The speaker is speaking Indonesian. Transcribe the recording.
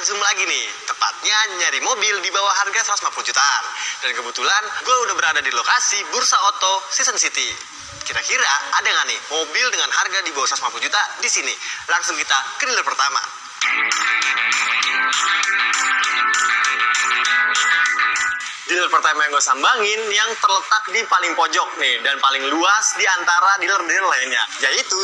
zoom lagi nih. Tepatnya nyari mobil di bawah harga 150 jutaan. Dan kebetulan gue udah berada di lokasi Bursa Oto Season City. Kira-kira ada nggak nih mobil dengan harga di bawah 150 juta di sini? Langsung kita ke dealer pertama. Dealer pertama yang gue sambangin yang terletak di paling pojok nih dan paling luas di antara dealer-dealer lainnya, yaitu